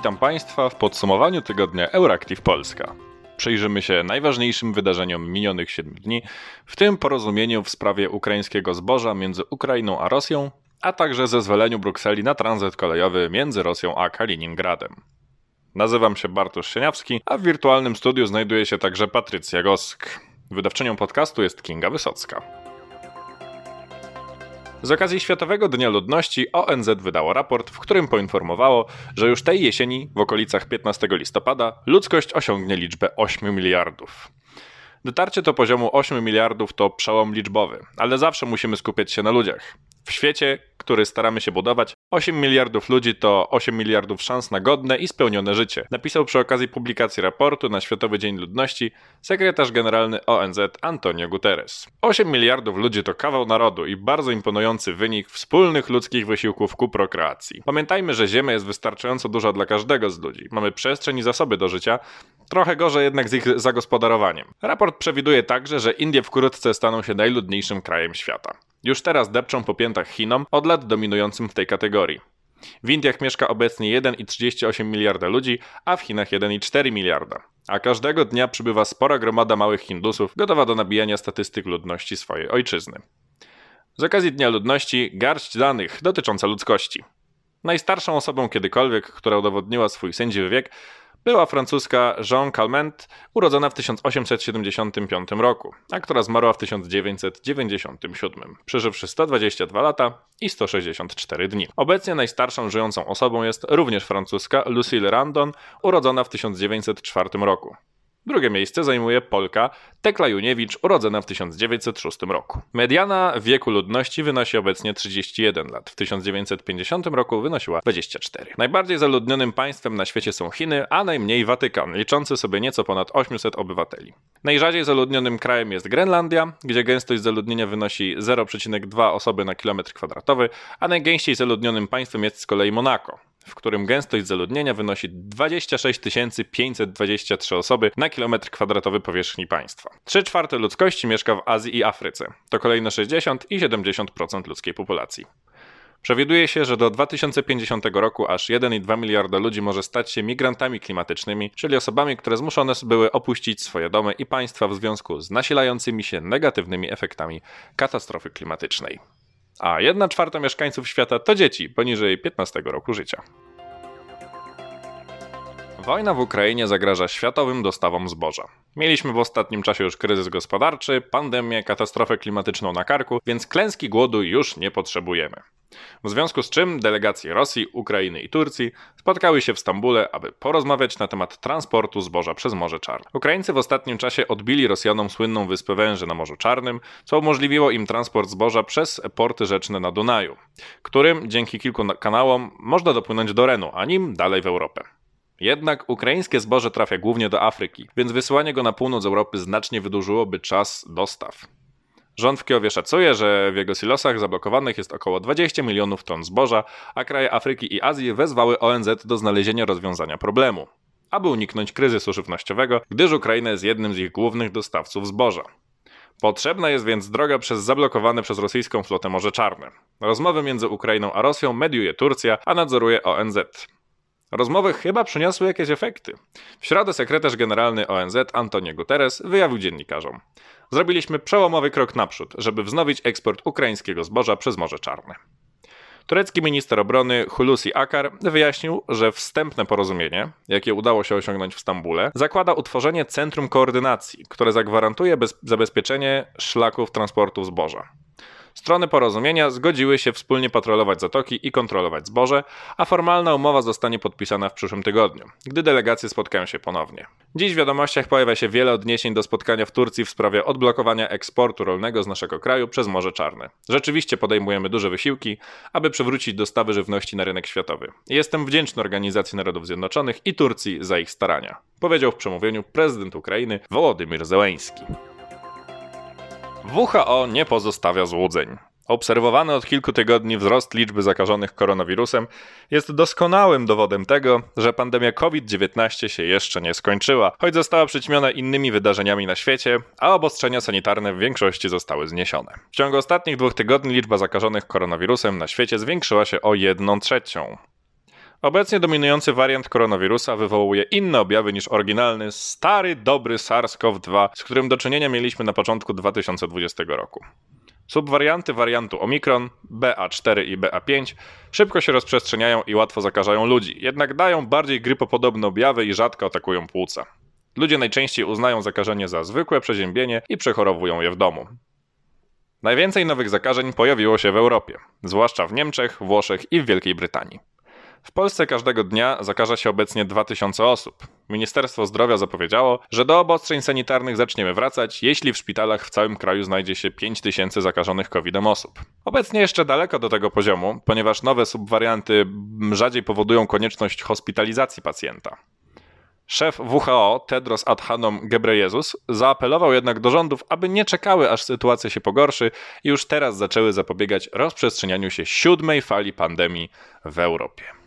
Witam Państwa w podsumowaniu tygodnia Euractiv Polska. Przyjrzymy się najważniejszym wydarzeniom minionych 7 dni, w tym porozumieniu w sprawie ukraińskiego zboża między Ukrainą a Rosją, a także zezwoleniu Brukseli na tranzyt kolejowy między Rosją a Kaliningradem. Nazywam się Bartosz Sieniawski, a w wirtualnym studiu znajduje się także Patrycja Gosk. Wydawczynią podcastu jest Kinga Wysocka. Z okazji Światowego Dnia Ludności ONZ wydało raport, w którym poinformowało, że już tej jesieni, w okolicach 15 listopada, ludzkość osiągnie liczbę 8 miliardów. Dotarcie do poziomu 8 miliardów to przełom liczbowy, ale zawsze musimy skupiać się na ludziach. W świecie, który staramy się budować, 8 miliardów ludzi to 8 miliardów szans na godne i spełnione życie. Napisał przy okazji publikacji raportu na Światowy Dzień Ludności sekretarz generalny ONZ Antonio Guterres. 8 miliardów ludzi to kawał narodu i bardzo imponujący wynik wspólnych ludzkich wysiłków ku prokreacji. Pamiętajmy, że Ziemia jest wystarczająco duża dla każdego z ludzi. Mamy przestrzeń i zasoby do życia, trochę gorzej jednak z ich zagospodarowaniem. Raport przewiduje także, że Indie wkrótce staną się najludniejszym krajem świata. Już teraz depczą po piętach Chinom, od lat dominującym w tej kategorii. W Indiach mieszka obecnie 1,38 miliarda ludzi, a w Chinach 1,4 miliarda. A każdego dnia przybywa spora gromada małych Hindusów, gotowa do nabijania statystyk ludności swojej ojczyzny. Z okazji Dnia Ludności garść danych dotycząca ludzkości. Najstarszą osobą kiedykolwiek, która udowodniła swój sędziwy wiek, była francuska Jean Calment, urodzona w 1875 roku, a która zmarła w 1997, przeżywszy 122 lata i 164 dni. Obecnie najstarszą żyjącą osobą jest również francuska Lucille Randon, urodzona w 1904 roku. Drugie miejsce zajmuje Polka Tekla Juniewicz, urodzona w 1906 roku. Mediana wieku ludności wynosi obecnie 31 lat. W 1950 roku wynosiła 24. Najbardziej zaludnionym państwem na świecie są Chiny, a najmniej Watykan, liczący sobie nieco ponad 800 obywateli. Najrzadziej zaludnionym krajem jest Grenlandia, gdzie gęstość zaludnienia wynosi 0,2 osoby na kilometr kwadratowy, a najgęściej zaludnionym państwem jest z kolei Monako, w którym gęstość zaludnienia wynosi 26 523 osoby na kilometr kwadratowy powierzchni państwa. 3 czwarte ludzkości mieszka w Azji i Afryce. To kolejne 60 i 70% ludzkiej populacji. Przewiduje się, że do 2050 roku aż 1,2 miliarda ludzi może stać się migrantami klimatycznymi, czyli osobami, które zmuszone były opuścić swoje domy i państwa w związku z nasilającymi się negatywnymi efektami katastrofy klimatycznej a 1 czwarta mieszkańców świata to dzieci poniżej 15 roku życia. Wojna w Ukrainie zagraża światowym dostawom zboża. Mieliśmy w ostatnim czasie już kryzys gospodarczy, pandemię, katastrofę klimatyczną na karku, więc klęski głodu już nie potrzebujemy. W związku z czym delegacje Rosji, Ukrainy i Turcji spotkały się w Stambule, aby porozmawiać na temat transportu zboża przez Morze Czarne. Ukraińcy w ostatnim czasie odbili Rosjanom słynną wyspę Węży na Morzu Czarnym, co umożliwiło im transport zboża przez porty rzeczne na Dunaju, którym dzięki kilku kanałom można dopłynąć do Renu, a nim dalej w Europę. Jednak ukraińskie zboże trafia głównie do Afryki, więc wysyłanie go na północ Europy znacznie wydłużyłoby czas dostaw. Rząd w Kijowie szacuje, że w jego silosach zablokowanych jest około 20 milionów ton zboża, a kraje Afryki i Azji wezwały ONZ do znalezienia rozwiązania problemu, aby uniknąć kryzysu żywnościowego, gdyż Ukraina jest jednym z ich głównych dostawców zboża. Potrzebna jest więc droga przez zablokowane przez rosyjską flotę Morze Czarne. Rozmowy między Ukrainą a Rosją mediuje Turcja, a nadzoruje ONZ. Rozmowy chyba przyniosły jakieś efekty. W środę sekretarz generalny ONZ Antonio Guterres wyjawił dziennikarzom: Zrobiliśmy przełomowy krok naprzód, żeby wznowić eksport ukraińskiego zboża przez Morze Czarne. Turecki minister obrony Hulusi Akar wyjaśnił, że wstępne porozumienie, jakie udało się osiągnąć w Stambule, zakłada utworzenie centrum koordynacji, które zagwarantuje zabezpieczenie szlaków transportu zboża. Strony porozumienia zgodziły się wspólnie patrolować zatoki i kontrolować zboże, a formalna umowa zostanie podpisana w przyszłym tygodniu, gdy delegacje spotkają się ponownie. Dziś w wiadomościach pojawia się wiele odniesień do spotkania w Turcji w sprawie odblokowania eksportu rolnego z naszego kraju przez Morze Czarne. Rzeczywiście podejmujemy duże wysiłki, aby przywrócić dostawy żywności na rynek światowy. Jestem wdzięczny Organizacji Narodów Zjednoczonych i Turcji za ich starania, powiedział w przemówieniu prezydent Ukrainy Wołodymyr Zełeński. WHO nie pozostawia złudzeń. Obserwowany od kilku tygodni wzrost liczby zakażonych koronawirusem jest doskonałym dowodem tego, że pandemia COVID-19 się jeszcze nie skończyła, choć została przyćmiona innymi wydarzeniami na świecie, a obostrzenia sanitarne w większości zostały zniesione. W ciągu ostatnich dwóch tygodni liczba zakażonych koronawirusem na świecie zwiększyła się o 1 trzecią. Obecnie dominujący wariant koronawirusa wywołuje inne objawy niż oryginalny, stary, dobry SARS-CoV-2, z którym do czynienia mieliśmy na początku 2020 roku. Subwarianty wariantu Omikron, BA4 i BA5 szybko się rozprzestrzeniają i łatwo zakażają ludzi, jednak dają bardziej grypopodobne objawy i rzadko atakują płuca. Ludzie najczęściej uznają zakażenie za zwykłe przeziębienie i przechorowują je w domu. Najwięcej nowych zakażeń pojawiło się w Europie, zwłaszcza w Niemczech, Włoszech i w Wielkiej Brytanii. W Polsce każdego dnia zakaża się obecnie 2000 osób. Ministerstwo Zdrowia zapowiedziało, że do obostrzeń sanitarnych zaczniemy wracać, jeśli w szpitalach w całym kraju znajdzie się 5000 zakażonych COVID-em osób. Obecnie jeszcze daleko do tego poziomu, ponieważ nowe subwarianty rzadziej powodują konieczność hospitalizacji pacjenta. Szef WHO Tedros Adhanom Ghebreyesus zaapelował jednak do rządów, aby nie czekały aż sytuacja się pogorszy i już teraz zaczęły zapobiegać rozprzestrzenianiu się siódmej fali pandemii w Europie.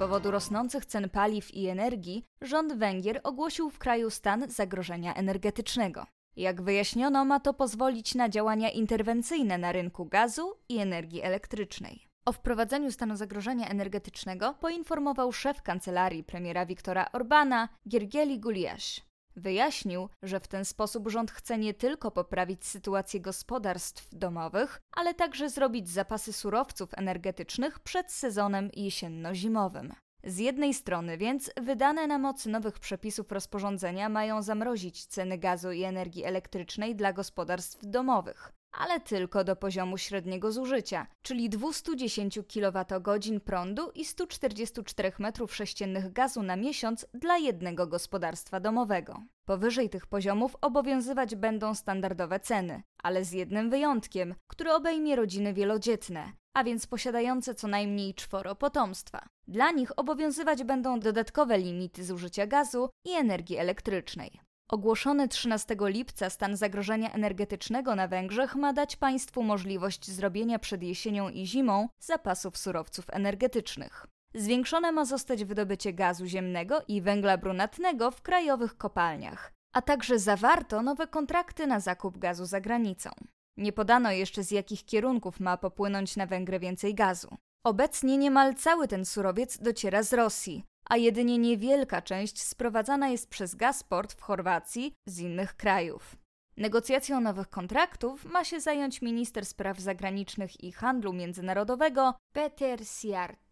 Powodu rosnących cen paliw i energii, rząd Węgier ogłosił w kraju stan zagrożenia energetycznego. Jak wyjaśniono, ma to pozwolić na działania interwencyjne na rynku gazu i energii elektrycznej. O wprowadzeniu stanu zagrożenia energetycznego poinformował szef kancelarii premiera Viktora Orbana, Giergieli Guliasz. Wyjaśnił, że w ten sposób rząd chce nie tylko poprawić sytuację gospodarstw domowych, ale także zrobić zapasy surowców energetycznych przed sezonem jesienno-zimowym. Z jednej strony więc wydane na mocy nowych przepisów rozporządzenia mają zamrozić ceny gazu i energii elektrycznej dla gospodarstw domowych ale tylko do poziomu średniego zużycia, czyli 210 kWh prądu i 144 m3 gazu na miesiąc dla jednego gospodarstwa domowego. Powyżej tych poziomów obowiązywać będą standardowe ceny, ale z jednym wyjątkiem, który obejmie rodziny wielodzietne, a więc posiadające co najmniej czworo potomstwa. Dla nich obowiązywać będą dodatkowe limity zużycia gazu i energii elektrycznej. Ogłoszony 13 lipca stan zagrożenia energetycznego na Węgrzech ma dać państwu możliwość zrobienia przed jesienią i zimą zapasów surowców energetycznych. Zwiększone ma zostać wydobycie gazu ziemnego i węgla brunatnego w krajowych kopalniach, a także zawarto nowe kontrakty na zakup gazu za granicą. Nie podano jeszcze z jakich kierunków ma popłynąć na Węgry więcej gazu. Obecnie niemal cały ten surowiec dociera z Rosji, a jedynie niewielka część sprowadzana jest przez Gazport w Chorwacji z innych krajów. Negocjacją nowych kontraktów ma się zająć minister spraw zagranicznych i handlu międzynarodowego Peter Siartu.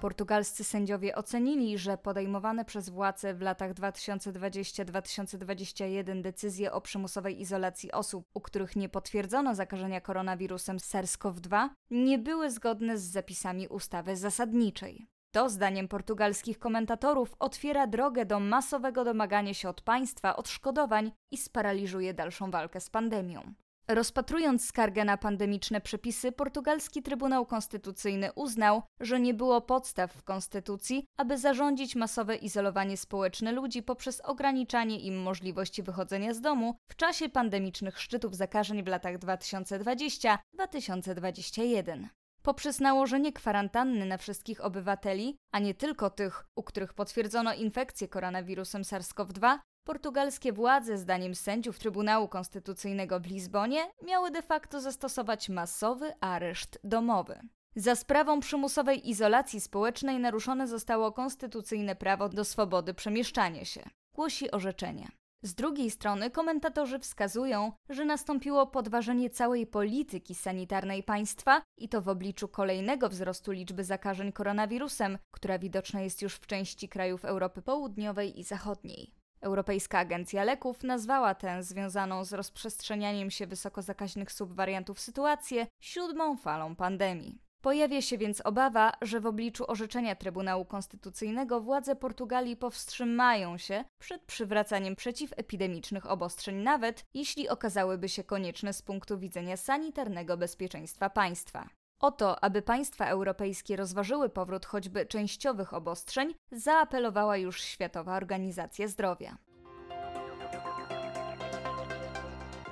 Portugalscy sędziowie ocenili, że podejmowane przez władze w latach 2020-2021 decyzje o przymusowej izolacji osób, u których nie potwierdzono zakażenia koronawirusem SARS-CoV-2, nie były zgodne z zapisami ustawy zasadniczej. To, zdaniem portugalskich komentatorów, otwiera drogę do masowego domagania się od państwa odszkodowań i sparaliżuje dalszą walkę z pandemią. Rozpatrując skargę na pandemiczne przepisy, portugalski Trybunał Konstytucyjny uznał, że nie było podstaw w konstytucji, aby zarządzić masowe izolowanie społeczne ludzi poprzez ograniczanie im możliwości wychodzenia z domu w czasie pandemicznych szczytów zakażeń w latach 2020-2021 poprzez nałożenie kwarantanny na wszystkich obywateli, a nie tylko tych, u których potwierdzono infekcję koronawirusem SARS-CoV-2, Portugalskie władze, zdaniem sędziów Trybunału Konstytucyjnego w Lizbonie, miały de facto zastosować masowy areszt domowy. Za sprawą przymusowej izolacji społecznej naruszone zostało konstytucyjne prawo do swobody przemieszczania się, głosi orzeczenie. Z drugiej strony komentatorzy wskazują, że nastąpiło podważenie całej polityki sanitarnej państwa i to w obliczu kolejnego wzrostu liczby zakażeń koronawirusem, która widoczna jest już w części krajów Europy Południowej i Zachodniej. Europejska Agencja Leków nazwała tę związaną z rozprzestrzenianiem się wysoko zakaźnych subwariantów sytuację siódmą falą pandemii. Pojawia się więc obawa, że w obliczu orzeczenia Trybunału Konstytucyjnego władze Portugalii powstrzymają się przed przywracaniem przeciwepidemicznych obostrzeń, nawet jeśli okazałyby się konieczne z punktu widzenia sanitarnego bezpieczeństwa państwa. O to, aby państwa europejskie rozważyły powrót choćby częściowych obostrzeń, zaapelowała już Światowa Organizacja Zdrowia.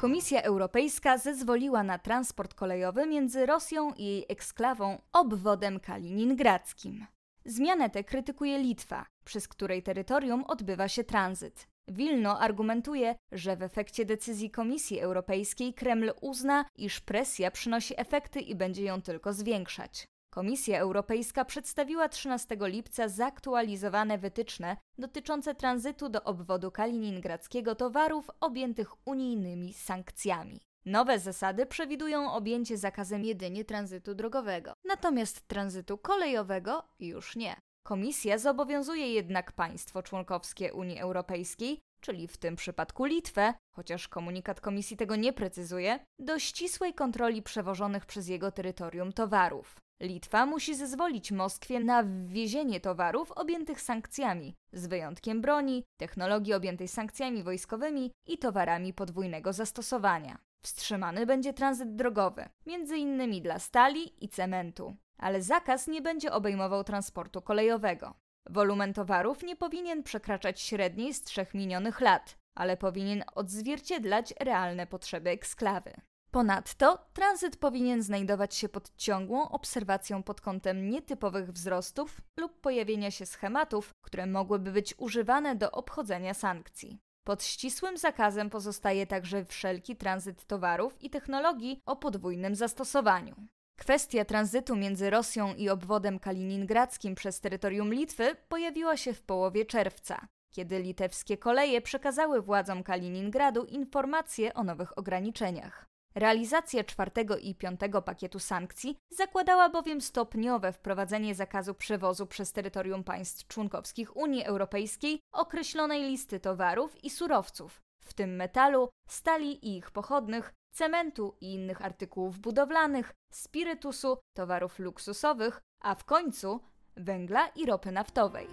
Komisja Europejska zezwoliła na transport kolejowy między Rosją i jej eksklawą obwodem kaliningradzkim. Zmianę tę krytykuje Litwa, przez której terytorium odbywa się tranzyt. Wilno argumentuje, że w efekcie decyzji Komisji Europejskiej Kreml uzna, iż presja przynosi efekty i będzie ją tylko zwiększać. Komisja Europejska przedstawiła 13 lipca zaktualizowane wytyczne dotyczące tranzytu do obwodu kaliningradzkiego towarów objętych unijnymi sankcjami. Nowe zasady przewidują objęcie zakazem jedynie tranzytu drogowego, natomiast tranzytu kolejowego już nie. Komisja zobowiązuje jednak państwo członkowskie Unii Europejskiej, czyli w tym przypadku Litwę, chociaż komunikat Komisji tego nie precyzuje, do ścisłej kontroli przewożonych przez jego terytorium towarów. Litwa musi zezwolić Moskwie na wwiezienie towarów objętych sankcjami, z wyjątkiem broni, technologii objętej sankcjami wojskowymi i towarami podwójnego zastosowania. Wstrzymany będzie tranzyt drogowy, między innymi dla stali i cementu, ale zakaz nie będzie obejmował transportu kolejowego. Wolumen towarów nie powinien przekraczać średniej z trzech minionych lat, ale powinien odzwierciedlać realne potrzeby eksklawy. Ponadto tranzyt powinien znajdować się pod ciągłą obserwacją pod kątem nietypowych wzrostów lub pojawienia się schematów, które mogłyby być używane do obchodzenia sankcji. Pod ścisłym zakazem pozostaje także wszelki tranzyt towarów i technologii o podwójnym zastosowaniu. Kwestia tranzytu między Rosją i obwodem kaliningradzkim przez terytorium Litwy pojawiła się w połowie czerwca, kiedy litewskie koleje przekazały władzom Kaliningradu informacje o nowych ograniczeniach. Realizacja czwartego i piątego pakietu sankcji zakładała bowiem stopniowe wprowadzenie zakazu przewozu przez terytorium państw członkowskich Unii Europejskiej określonej listy towarów i surowców, w tym metalu, stali i ich pochodnych, cementu i innych artykułów budowlanych, spirytusu, towarów luksusowych, a w końcu węgla i ropy naftowej.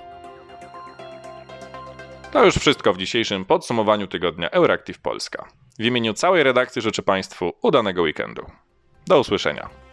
To już wszystko w dzisiejszym podsumowaniu tygodnia Euractiv Polska. W imieniu całej redakcji życzę Państwu udanego weekendu. Do usłyszenia.